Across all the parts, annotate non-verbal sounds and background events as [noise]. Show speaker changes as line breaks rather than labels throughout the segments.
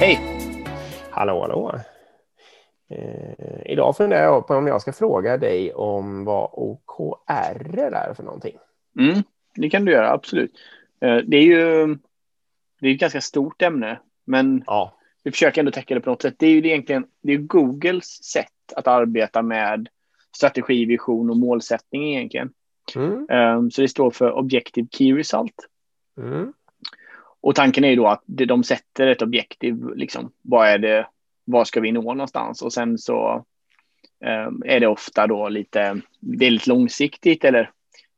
Hej!
Hallå, hallå. Eh, idag funderar jag på om jag ska fråga dig om vad OKR är för någonting.
Mm, det kan du göra, absolut. Eh, det är ju det är ett ganska stort ämne, men
Ja,
vi försöker ändå täcka det på något sätt. Det är ju egentligen det är Googles sätt att arbeta med strategi, vision och målsättning egentligen.
mm,
Eh, Så det står för Objective Key Result.
mm,
Och tanken är ju då att de sätter ett objektiv, liksom, vad är det, vad ska vi nå någonstans? Och sen så eh, är det ofta då lite, det är lite långsiktigt eller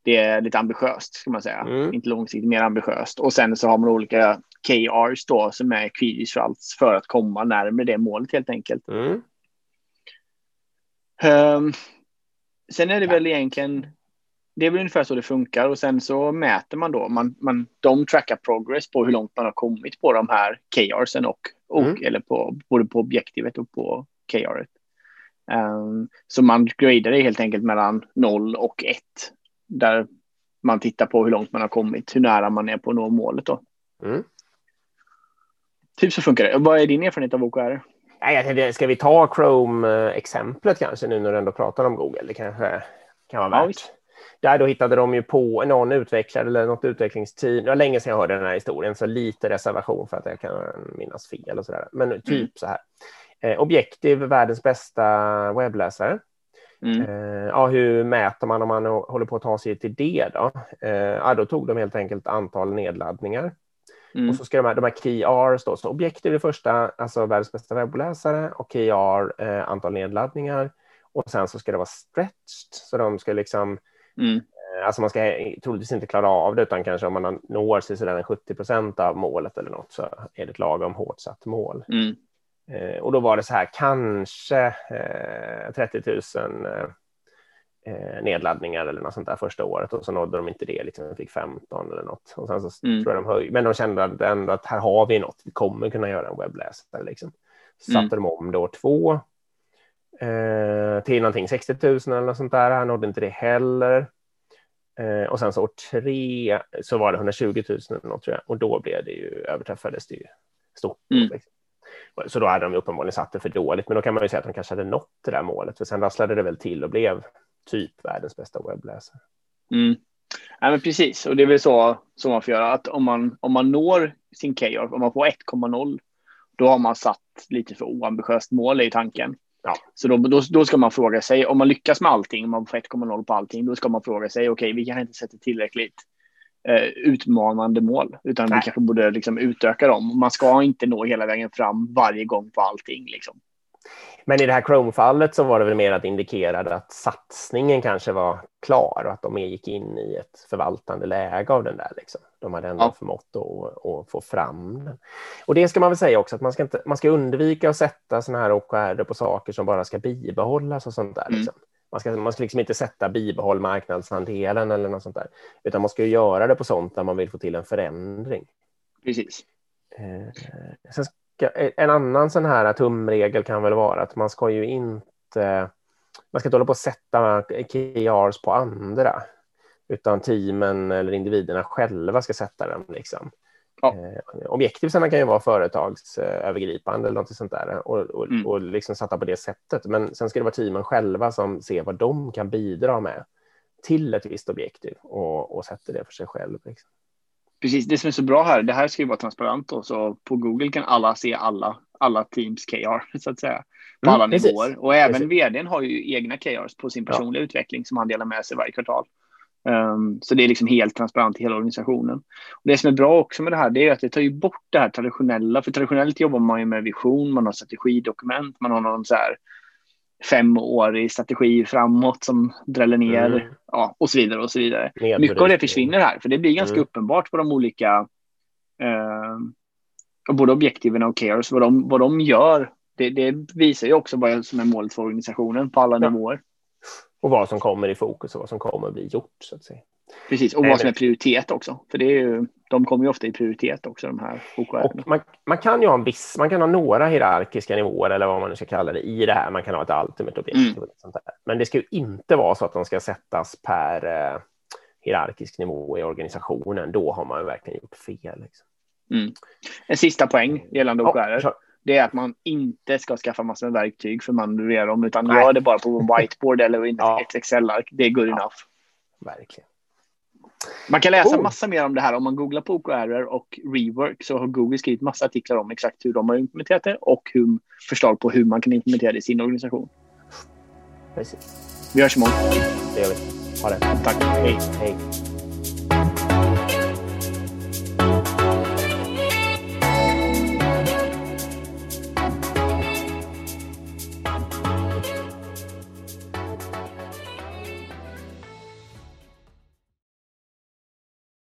det är lite ambitiöst ska man säga.
Mm.
Inte långsiktigt, mer ambitiöst. Och sen så har man olika KRs då som är key results för att komma närmare det målet helt enkelt.
mm,
Ehm, sen är det väl egentligen, det är väl ungefär så det funkar och sen så mäter man då, man, man, de trackar progress på hur långt man har kommit på de här KRsen och, och
Mm.
eller på, både på objektivet och på KRet. Ehm, så man gradar det helt enkelt mellan 0 och 1 där man tittar på hur långt man har kommit, hur nära man är på att nå målet då.
mm.
Typ så funkar det. Vad är din erfarenhet av OKR?
Nej, jag tänkte, ska vi ta Chrome-exemplet kanske nu när du ändå pratar om Google? Det kanske kan vara
Ja,
värt.
visst.
Där då hittade de ju på någon utvecklare eller något utvecklingsteam. Det var länge sedan jag hörde den här historien, så lite reservation för att jag kan minnas fel och så där. Men typ
Mm.
så här. Eh, Objektiv, världens bästa webbläsare.
Mm.
Eh, ja, hur mäter man om man håller på att ta sig till det då? Eh, ja, då tog de helt enkelt antal nedladdningar.
Mm.
Och så ska de här, de här KRs då, så objektiv är det första, alltså världens bästa webbläsare och KR eh, antal nedladdningar. Och sen så ska det vara stretched, så de ska liksom,
Mm.
eh, alltså man ska troligtvis inte klara av det, utan kanske om man når sig sådär en 70 procent av målet eller något så är det ett lagom hårt satt mål.
Mm.
Eh, och då var det så här, kanske eh, 30 000 eh, eh, nedladdningar eller något sånt där första året och så nådde de inte det, liksom, de fick 15 eller något. Och sen så
Mm.
tror jag de höj, men de kände att ändå att här har vi något, vi kommer kunna göra en webbläsare. Liksom. Så
Mm.
satte de om då två eh, till någonting 60 000 eller något sånt där, han nådde inte det heller. Eh, och sen så år tre så var det 120 000 eller något tror jag, och då blev det ju, överträffades det ju stort.
Mm.
Liksom. Så då hade de uppenbarligen satt det för dåligt, men då kan man ju säga att de kanske hade nått det där målet, för sen rasslade det väl till och blev typ världens bästa webbläsare.
Mm. Ja, men precis, och det är väl så, så man får göra. Att om man, om man når sin KR, om man får 1,0, då har man satt lite för oambitiöst mål i tanken.
Ja.
Så då, då, då ska man fråga sig, om man lyckas med allting, om man får 1,0 på allting, då ska man fråga sig, okej, vi kanske inte sätter tillräckligt eh, utmanande mål, utan
Nej.
vi kanske borde liksom utöka dem. Man ska inte nå hela vägen fram varje gång på allting. Liksom.
Men i det här Chrome-fallet så var det väl mer att indikerade att satsningen kanske var klar och att de gick in i ett förvaltande läge av den där. Liksom. De hade ändå
Ja.
förmått att, att få fram den. Och det ska man väl säga också, att man ska, inte, man ska undvika att sätta sådana här OKR på saker som bara ska bibehållas och sånt där.
Mm.
Liksom. Man ska, man ska liksom inte sätta bibehåll marknadsandelen eller något sånt där, utan man ska göra det på sånt där man vill få till en förändring.
Precis.
Eh, sen en annan sån här tumregel kan väl vara att man ska ju inte, man ska inte hålla på att sätta KRs på andra, utan teamen eller individerna själva ska sätta dem. Liksom.
Ja.
Eh, objektivsarna kan ju vara företagsövergripande eller något sånt där och, och,
Mm.
och liksom satta på det sättet. Men sen ska det vara teamen själva som ser vad de kan bidra med till ett visst objektiv och, och sätter det för sig själv. Liksom.
Precis, det som är så bra här, det här ska ju vara transparent då, så på Google kan alla se alla, alla teams KR [laughs] så att säga. På
Mm,
alla
precis.
nivåer. Och även
Precis.
vdn har ju egna KRs på sin
Ja.
personliga utveckling som han delar med sig varje kvartal. Um, så det är liksom helt transparent i hela organisationen. Och det som är bra också med det här, det är att det tar ju bort det här traditionella. För traditionellt jobbar man ju med vision, man har strategidokument, man har någon så här femårig strategi framåt som dräller ner
Mm.
ja, och så vidare och så vidare. Mycket av det försvinner här, för det blir ganska
Mm.
uppenbart på de olika eh, både objektiven och cares, vad de, vad de gör. Det, det visar ju också vad som är målet för organisationen på alla
Ja.
nivåer.
och vad som kommer i fokus och vad som kommer att bli gjort. Så att säga.
Precis, och vad som är prioritet också. För det är ju, de kommer ju ofta i prioritet också, de här OKR.
Man, man kan ju ha en viss, man kan ha några hierarkiska nivåer eller vad man nu ska kalla det i det här. Man kan ha ett ultimate objektiv.
Mm.
och sånt där. Men det ska ju inte vara så att de ska sättas per eh, hierarkisk nivå i organisationen. Då har man ju verkligen gjort fel. Liksom.
En sista poäng gällande
Ja,
OKR.
kör.
det är att man inte ska skaffa massor med verktyg för att manövrera dem, utan Nej. gör det bara på en whiteboard eller i [laughs] ja. ett Excel-ark. Det är good ja. enough.
Verkligen.
Man kan läsa oh. massa mer om det här om man googlar på OKR och rework så har Google skrivit massa artiklar om exakt hur de har implementerat det och hur, förslag på hur man kan implementera det i sin organisation.
Precis.
Vi hörs imorgon.
Det gör vi. Ha det.
Tack.
Hej. Hej.